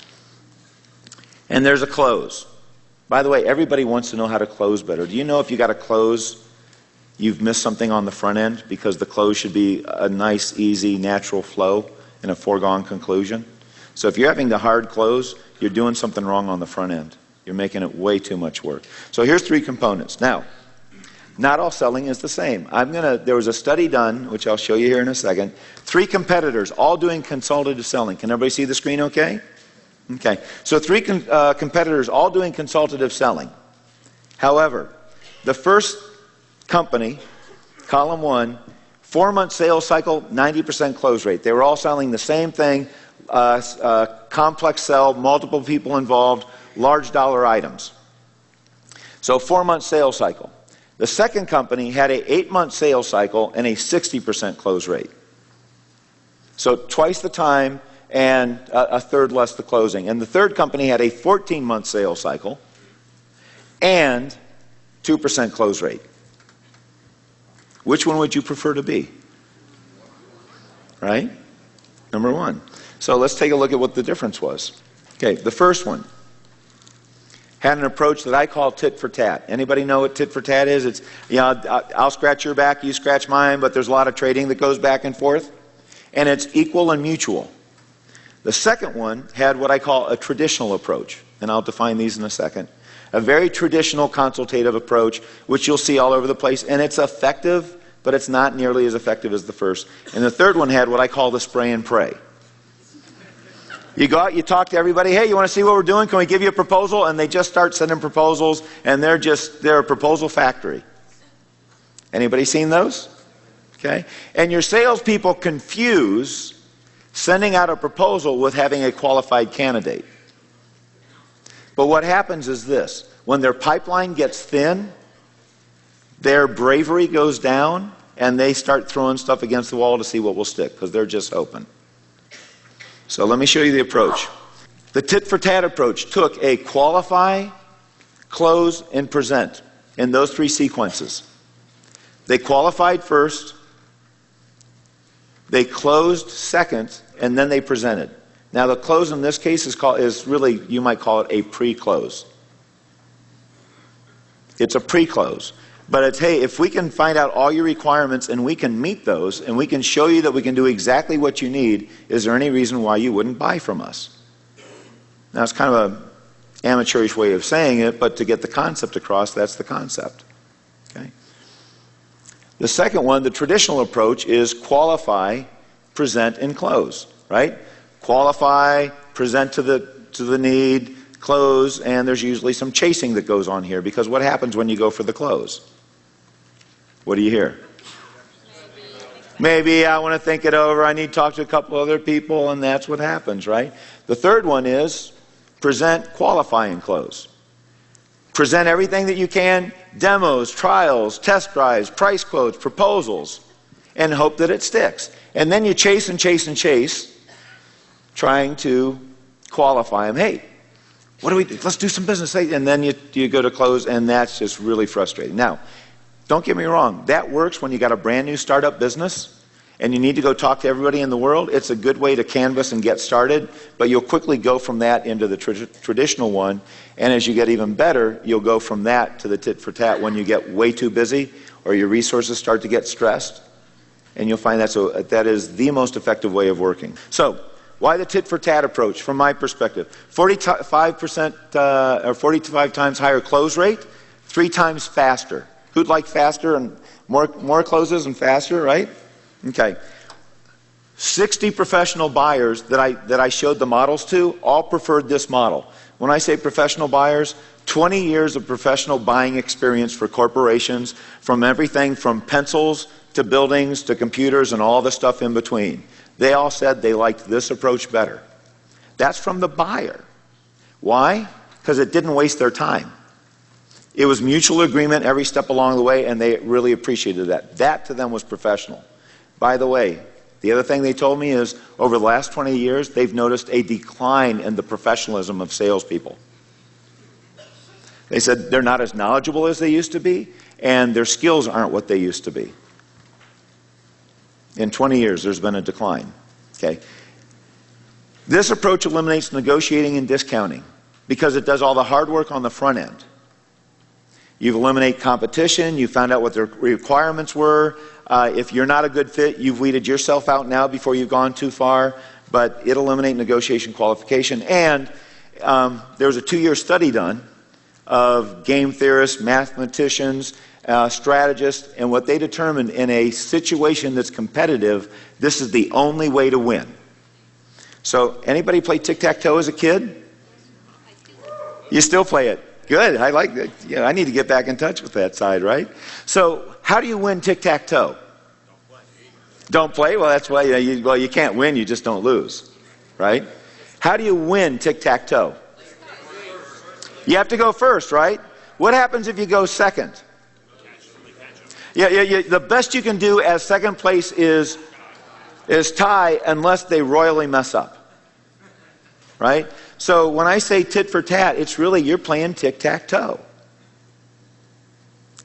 And there's a close. By the way, everybody wants to know how to close better. Do you know if you got to close, you've missed something on the front end because the close should be a nice, easy, natural flow and a foregone conclusion? So if you're having the hard close, you're doing something wrong on the front end. You're making it way too much work. So here's three components. Now, not all selling is the same. I'm gonna. There was a study done, which I'll show you here in a second. Three competitors, all doing consultative selling. Can everybody see the screen? Okay. Okay, so three uh, competitors all doing consultative selling. However, the first company, column one, four month sales cycle, 90% close rate. They were all selling the same thing, uh, uh, complex sell, multiple people involved, large dollar items. So, four month sales cycle. The second company had a eight month sales cycle and a 60% close rate. So, twice the time and a, third less the closing. And the third company had a 14 month sales cycle and 2% close rate. Which one would you prefer to be? Right? Number one. So let's take a look at what the difference was. Okay, the first one had an approach that I call tit for tat. Anybody know what tit for tat is? It's, you know, I'll scratch your back, you scratch mine, but there's a lot of trading that goes back and forth. And it's equal and mutual. The second one had what I call a traditional approach, and I'll define these in a second. A very traditional consultative approach, which you'll see all over the place, and it's effective, but it's not nearly as effective as the first. And the third one had what I call the spray and pray. You go out, you talk to everybody, hey, you want to see what we're doing? Can we give you a proposal? And they just start sending proposals, and they're just, they're a proposal factory. Anybody seen those? Okay? And your salespeople confuse sending out a proposal with having a qualified candidate. But what happens is this when their pipeline gets thin, their bravery goes down, and they start throwing stuff against the wall to see what will stick because they're just open. So let me show you the approach. The tit for tat approach took a qualify, close, and present in those three sequences. They qualified first, they closed second, and then they presented. Now, the close in this case is, called, is really, you might call it a pre close. It's a pre close. But it's, hey, if we can find out all your requirements and we can meet those and we can show you that we can do exactly what you need, is there any reason why you wouldn't buy from us? Now, it's kind of an amateurish way of saying it, but to get the concept across, that's the concept. Okay? The second one, the traditional approach, is qualify, present, and close, right? Qualify, present to the, to the need, close, and there's usually some chasing that goes on here because what happens when you go for the close? What do you hear? Maybe I want to think it over. I need to talk to a couple other people, and that's what happens, right? The third one is present, qualify, and close. Present everything that you can demos, trials, test drives, price quotes, proposals, and hope that it sticks. And then you chase and chase and chase, trying to qualify them. Hey, what do we do? Let's do some business. And then you, you go to close, and that's just really frustrating. Now, don't get me wrong, that works when you got a brand new startup business and you need to go talk to everybody in the world, it's a good way to canvas and get started, but you'll quickly go from that into the tra- traditional one. And as you get even better, you'll go from that to the tit for tat when you get way too busy or your resources start to get stressed. And you'll find that's a, that is the most effective way of working. So, why the tit for tat approach from my perspective? 45% uh, or 45 times higher close rate, three times faster. Who'd like faster and more, more closes and faster, right? Okay. 60 professional buyers that I, that I showed the models to all preferred this model. When I say professional buyers, 20 years of professional buying experience for corporations from everything from pencils to buildings to computers and all the stuff in between. They all said they liked this approach better. That's from the buyer. Why? Because it didn't waste their time. It was mutual agreement every step along the way, and they really appreciated that. That to them was professional. By the way, the other thing they told me is over the last 20 years, they've noticed a decline in the professionalism of salespeople. They said they're not as knowledgeable as they used to be, and their skills aren't what they used to be. In 20 years, there's been a decline. Okay? This approach eliminates negotiating and discounting because it does all the hard work on the front end. You've eliminated competition, you found out what their requirements were. Uh, if you're not a good fit, you've weeded yourself out now before you've gone too far, but it eliminates negotiation qualification. And um, there was a two year study done of game theorists, mathematicians, uh, strategists, and what they determined in a situation that's competitive, this is the only way to win. So, anybody play tic tac toe as a kid? You still play it. Good. I like that. Yeah, I need to get back in touch with that side, right? So, how do you win tic tac toe? Don't play. Well, that's why you, know, you, well you can't win. You just don't lose, right? How do you win tic tac toe? You have to go first, right? What happens if you go second? Yeah, yeah, yeah. The best you can do as second place is is tie unless they royally mess up. Right? So when I say tit for tat, it's really you're playing tic tac toe.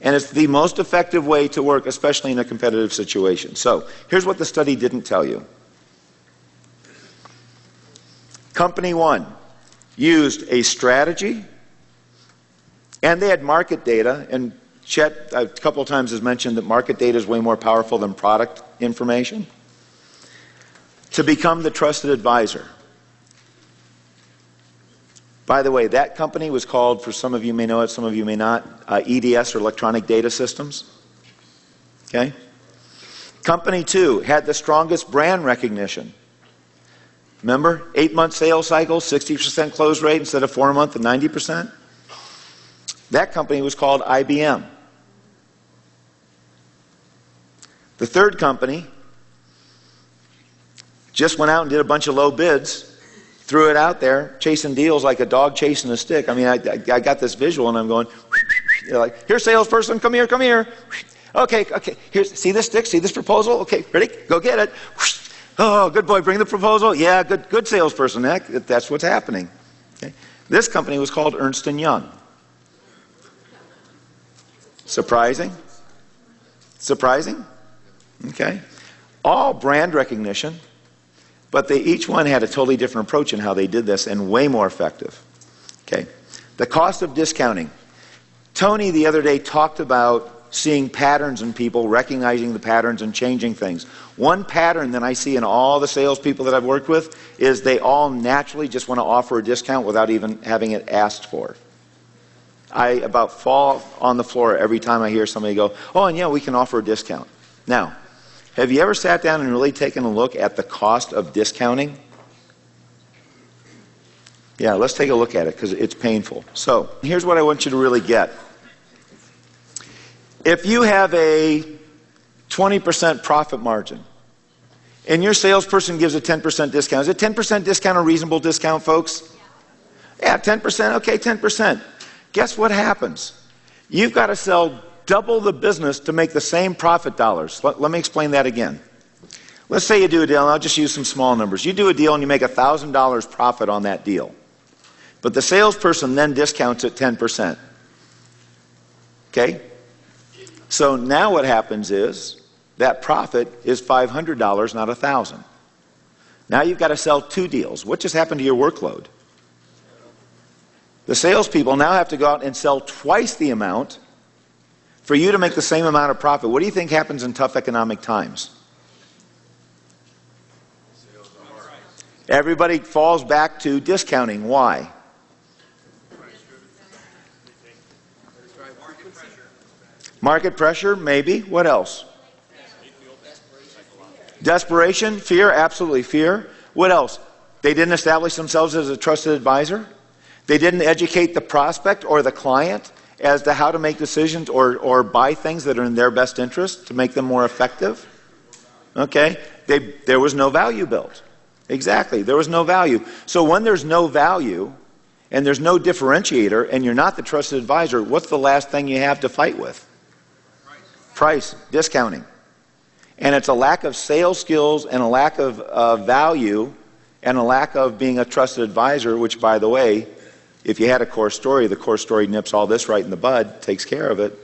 And it's the most effective way to work, especially in a competitive situation. So here's what the study didn't tell you. Company one used a strategy, and they had market data. And Chet, a couple of times, has mentioned that market data is way more powerful than product information to become the trusted advisor. By the way, that company was called, for some of you may know it, some of you may not, uh, EDS or Electronic Data Systems. Okay? Company two had the strongest brand recognition. Remember? Eight month sales cycle, 60% close rate instead of four month and 90%? That company was called IBM. The third company just went out and did a bunch of low bids threw it out there, chasing deals like a dog chasing a stick. I mean, I, I got this visual and I'm going, you're like, here, salesperson, come here, come here. Okay, okay, here's, see this stick, see this proposal? Okay, ready? Go get it. Oh, good boy, bring the proposal. Yeah, good, good salesperson. That, that's what's happening. Okay. This company was called Ernst & Young. Surprising? Surprising? Okay. All brand recognition but they each one had a totally different approach in how they did this and way more effective. Okay. The cost of discounting. Tony the other day talked about seeing patterns in people, recognizing the patterns and changing things. One pattern that I see in all the salespeople that I've worked with is they all naturally just want to offer a discount without even having it asked for. I about fall on the floor every time I hear somebody go, Oh, and yeah, we can offer a discount. Now, have you ever sat down and really taken a look at the cost of discounting? Yeah, let's take a look at it because it's painful. So, here's what I want you to really get. If you have a 20% profit margin and your salesperson gives a 10% discount, is a 10% discount a reasonable discount, folks? Yeah, 10%, okay, 10%. Guess what happens? You've got to sell double the business to make the same profit dollars. Let, let me explain that again. Let's say you do a deal, and I'll just use some small numbers. You do a deal and you make $1,000 profit on that deal. But the salesperson then discounts it 10%. Okay? So now what happens is that profit is $500, not 1000 Now you've got to sell two deals. What just happened to your workload? The salespeople now have to go out and sell twice the amount for you to make the same amount of profit, what do you think happens in tough economic times? Everybody falls back to discounting. Why? Market pressure, maybe. What else? Desperation, fear, absolutely fear. What else? They didn't establish themselves as a trusted advisor. They didn't educate the prospect or the client as to how to make decisions or, or buy things that are in their best interest to make them more effective. Okay? They, there was no value built. Exactly. There was no value. So when there's no value and there's no differentiator and you're not the trusted advisor, what's the last thing you have to fight with? Price, discounting. And it's a lack of sales skills and a lack of uh, value and a lack of being a trusted advisor, which, by the way, if you had a core story, the core story nips all this right in the bud, takes care of it.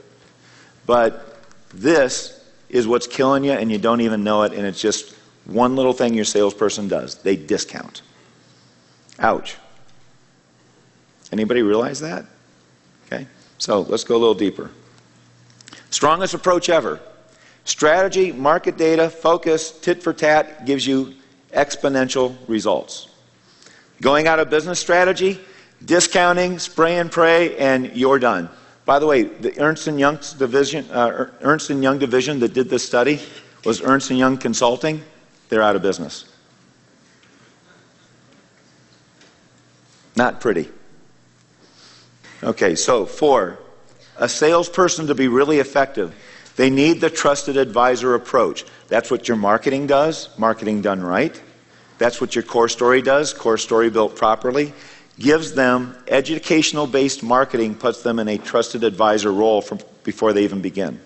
But this is what's killing you, and you don't even know it, and it's just one little thing your salesperson does they discount. Ouch. Anybody realize that? Okay, so let's go a little deeper. Strongest approach ever. Strategy, market data, focus, tit for tat gives you exponential results. Going out of business strategy, discounting, spray and pray, and you're done. By the way, the Ernst and Young division, uh, Ernst and Young division that did this study was Ernst and Young Consulting. They're out of business. Not pretty. Okay, so four, a salesperson to be really effective, they need the trusted advisor approach. That's what your marketing does, marketing done right. That's what your core story does, core story built properly gives them educational based marketing, puts them in a trusted advisor role from before they even begin.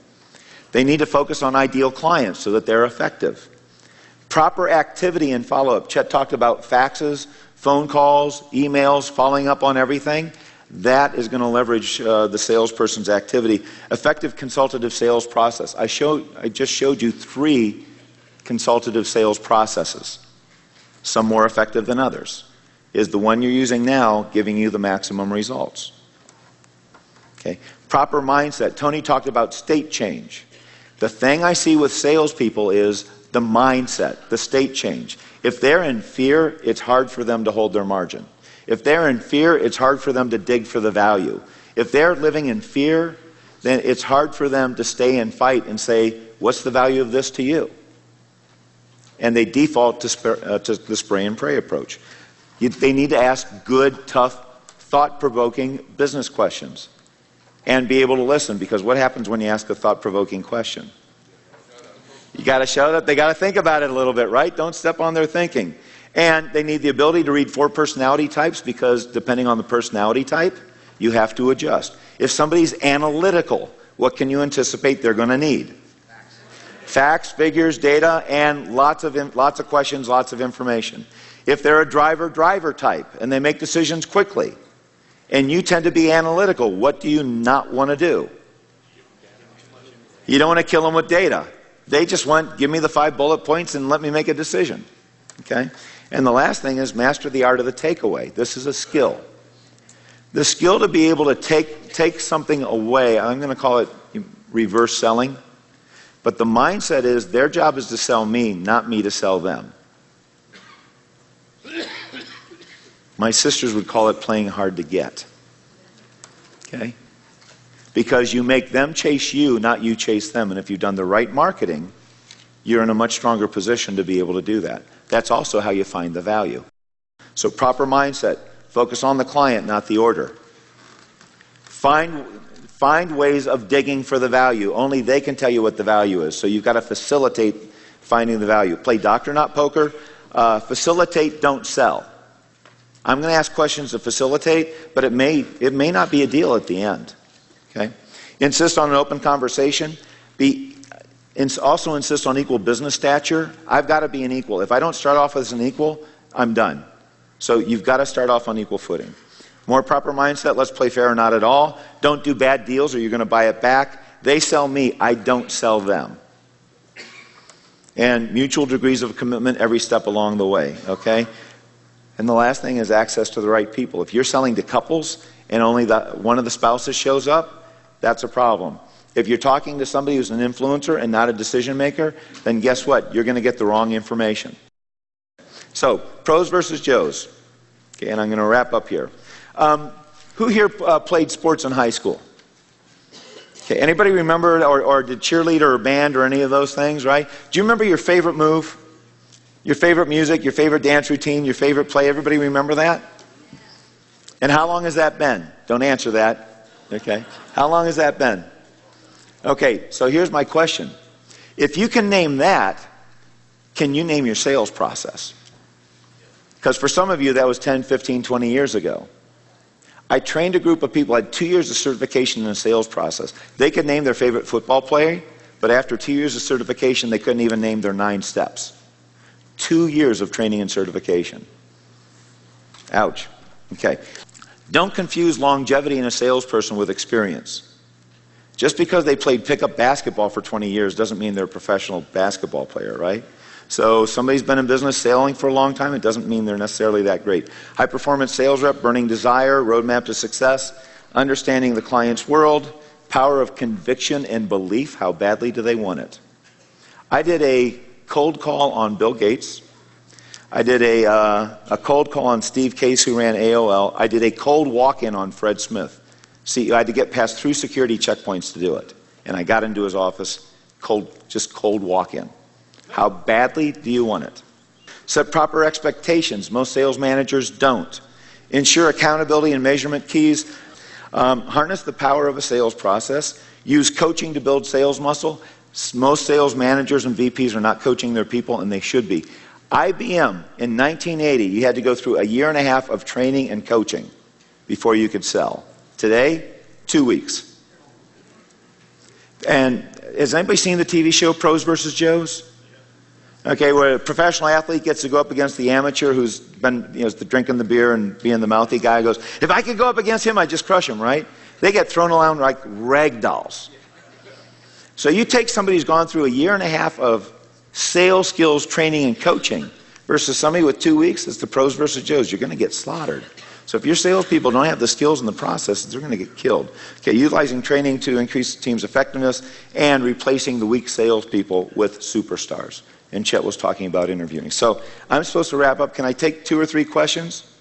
They need to focus on ideal clients so that they're effective. Proper activity and follow up. Chet talked about faxes, phone calls, emails, following up on everything. That is going to leverage uh, the salesperson's activity. Effective consultative sales process. I, showed, I just showed you three consultative sales processes, some more effective than others. Is the one you're using now giving you the maximum results? Okay. Proper mindset. Tony talked about state change. The thing I see with salespeople is the mindset, the state change. If they're in fear, it's hard for them to hold their margin. If they're in fear, it's hard for them to dig for the value. If they're living in fear, then it's hard for them to stay and fight and say, What's the value of this to you? And they default to, uh, to the spray and pray approach. They need to ask good, tough, thought provoking business questions and be able to listen because what happens when you ask a thought provoking question? You got to show that they got to think about it a little bit, right? Don't step on their thinking. And they need the ability to read four personality types because depending on the personality type, you have to adjust. If somebody's analytical, what can you anticipate they're going to need? Facts, figures, data, and lots of, lots of questions, lots of information. If they're a driver driver type and they make decisions quickly, and you tend to be analytical, what do you not want to do? You don't want to kill them with data. They just want, give me the five bullet points and let me make a decision. Okay? And the last thing is master the art of the takeaway. This is a skill. The skill to be able to take, take something away, I'm going to call it reverse selling. But the mindset is their job is to sell me, not me to sell them. My sisters would call it playing hard to get. Okay? Because you make them chase you, not you chase them. And if you've done the right marketing, you're in a much stronger position to be able to do that. That's also how you find the value. So, proper mindset focus on the client, not the order. Find, find ways of digging for the value. Only they can tell you what the value is. So, you've got to facilitate finding the value. Play doctor, not poker. Uh, facilitate, don't sell. I'm going to ask questions to facilitate, but it may, it may not be a deal at the end. Okay? Insist on an open conversation. Be, also insist on equal business stature. I've got to be an equal. If I don't start off as an equal, I'm done. So you've got to start off on equal footing. More proper mindset, let's play fair or not at all. Don't do bad deals or you're going to buy it back. They sell me, I don't sell them. And mutual degrees of commitment every step along the way, okay? And the last thing is access to the right people. If you're selling to couples and only the, one of the spouses shows up, that's a problem. If you're talking to somebody who's an influencer and not a decision maker, then guess what? You're going to get the wrong information. So, pros versus Joes. Okay, and I'm going to wrap up here. Um, who here uh, played sports in high school? Okay, anybody remember or, or did cheerleader or band or any of those things, right? Do you remember your favorite move? Your favorite music, your favorite dance routine, your favorite play, everybody remember that? And how long has that been? Don't answer that. Okay. How long has that been? Okay, so here's my question. If you can name that, can you name your sales process? Because for some of you, that was 10, 15, 20 years ago. I trained a group of people, I had two years of certification in the sales process. They could name their favorite football player, but after two years of certification, they couldn't even name their nine steps. Two years of training and certification. Ouch. Okay. Don't confuse longevity in a salesperson with experience. Just because they played pickup basketball for 20 years doesn't mean they're a professional basketball player, right? So somebody's been in business sailing for a long time, it doesn't mean they're necessarily that great. High performance sales rep, burning desire, roadmap to success, understanding the client's world, power of conviction and belief. How badly do they want it? I did a cold call on Bill Gates. I did a, uh, a cold call on Steve Case, who ran AOL. I did a cold walk in on Fred Smith. See, I had to get past three security checkpoints to do it. And I got into his office, cold, just cold walk in. How badly do you want it? Set proper expectations. Most sales managers don't. Ensure accountability and measurement keys. Um, harness the power of a sales process. Use coaching to build sales muscle. Most sales managers and VPs are not coaching their people, and they should be. IBM in 1980, you had to go through a year and a half of training and coaching before you could sell. Today, two weeks. And has anybody seen the TV show Pros versus Joes? Okay, where a professional athlete gets to go up against the amateur who's been you know, drinking the beer and being the mouthy guy goes, if I could go up against him, I'd just crush him, right? They get thrown around like rag dolls. So you take somebody who's gone through a year and a half of sales skills training and coaching versus somebody with two weeks, it's the pros versus Joes. You're going to get slaughtered. So if your salespeople don't have the skills and the processes, they're going to get killed. Okay, utilizing training to increase the team's effectiveness and replacing the weak salespeople with superstars. And Chet was talking about interviewing. So I'm supposed to wrap up. Can I take two or three questions?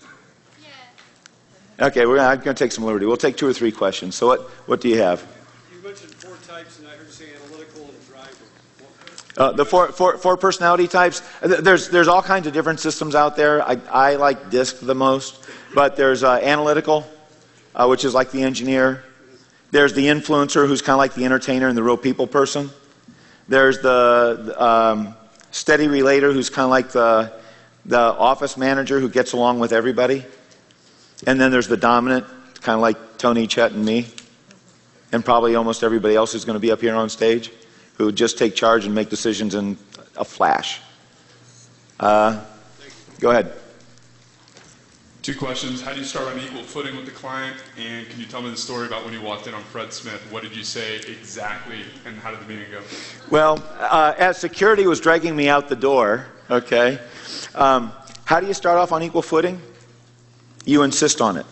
Yeah. Okay, we're gonna, I'm going to take some liberty. We'll take two or three questions. So what, what do you have? You mentioned four types, and I heard you say analytical and driver. Uh, the four, four, four personality types, there's, there's all kinds of different systems out there. I, I like DISC the most, but there's uh, analytical, uh, which is like the engineer. There's the influencer, who's kind of like the entertainer and the real people person. There's the um, steady relator, who's kind of like the, the office manager who gets along with everybody. And then there's the dominant, kind of like Tony, Chet, and me, and probably almost everybody else who's going to be up here on stage who would just take charge and make decisions in a flash. Uh, go ahead. Two questions. How do you start on equal footing with the client? And can you tell me the story about when you walked in on Fred Smith? What did you say exactly, and how did the meeting go? Well, uh, as security was dragging me out the door, okay, um, how do you start off on equal footing? You insist on it.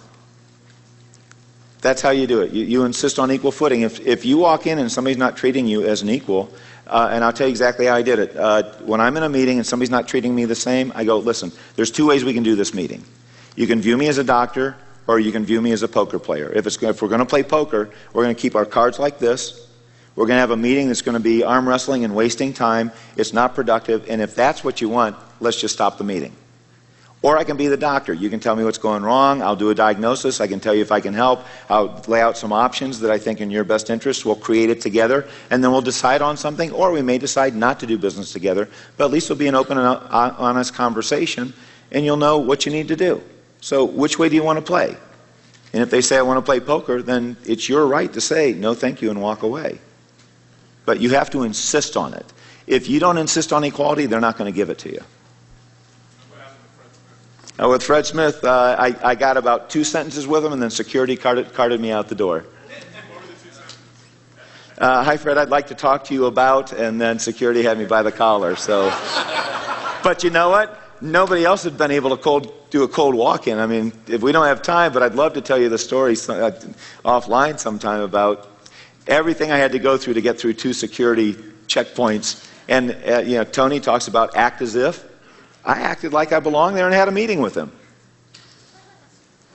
That's how you do it. You, you insist on equal footing. If, if you walk in and somebody's not treating you as an equal, uh, and I'll tell you exactly how I did it. Uh, when I'm in a meeting and somebody's not treating me the same, I go, listen, there's two ways we can do this meeting. You can view me as a doctor, or you can view me as a poker player. If, it's, if we're going to play poker, we're going to keep our cards like this. We're going to have a meeting that's going to be arm wrestling and wasting time. It's not productive. And if that's what you want, let's just stop the meeting. Or I can be the doctor. You can tell me what's going wrong. I'll do a diagnosis. I can tell you if I can help. I'll lay out some options that I think in your best interest. We'll create it together, and then we'll decide on something. Or we may decide not to do business together, but at least it'll be an open and honest conversation, and you'll know what you need to do. So, which way do you want to play? And if they say, I want to play poker, then it's your right to say, no, thank you, and walk away. But you have to insist on it. If you don't insist on equality, they're not going to give it to you. Uh, with Fred Smith, uh, I, I, got about two sentences with him, and then security carted, carted me out the door. Uh, hi, Fred. I'd like to talk to you about, and then security had me by the collar. So, but you know what? Nobody else had been able to cold, do a cold walk-in. I mean, if we don't have time, but I'd love to tell you the story uh, offline sometime about everything I had to go through to get through two security checkpoints. And uh, you know, Tony talks about act as if. I acted like I belonged there and had a meeting with him.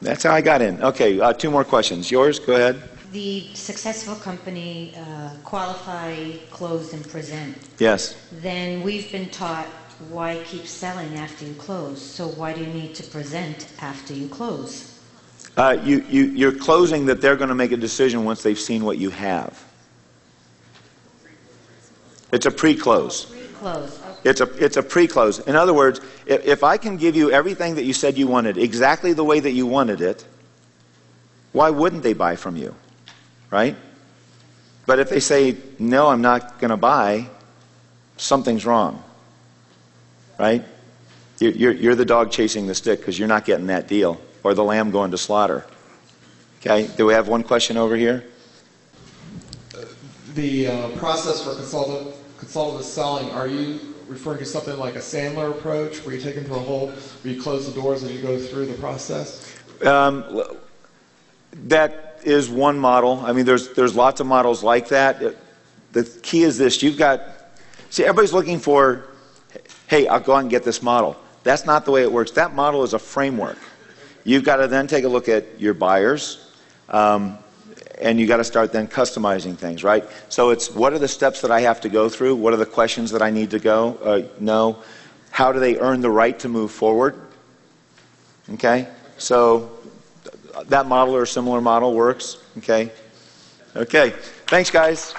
That's how I got in. Okay, uh, two more questions. Yours, go ahead. The successful company uh, qualify, close, and present. Yes. Then we've been taught why keep selling after you close. So why do you need to present after you close? Uh, you, you, you're closing that they're going to make a decision once they've seen what you have. It's a pre-close. Pre-close, okay. It's a, it's a pre-close. In other words, if, if I can give you everything that you said you wanted, exactly the way that you wanted it, why wouldn't they buy from you? Right? But if they say, no, I'm not going to buy, something's wrong. Right? You're, you're, you're the dog chasing the stick because you're not getting that deal, or the lamb going to slaughter. Okay? Do we have one question over here? The uh, process for consultant, consultative selling, are you referring to something like a Sandler approach, where you take them to a whole, where you close the doors as you go through the process? Um, that is one model. I mean, there's there's lots of models like that. The key is this: you've got see, everybody's looking for, hey, I'll go out and get this model. That's not the way it works. That model is a framework. You've got to then take a look at your buyers, um, and you got to start then customizing things, right? So it's what are the steps that I have to go through? What are the questions that I need to go uh, know? How do they earn the right to move forward? Okay, so that model or similar model works. Okay, okay. Thanks, guys.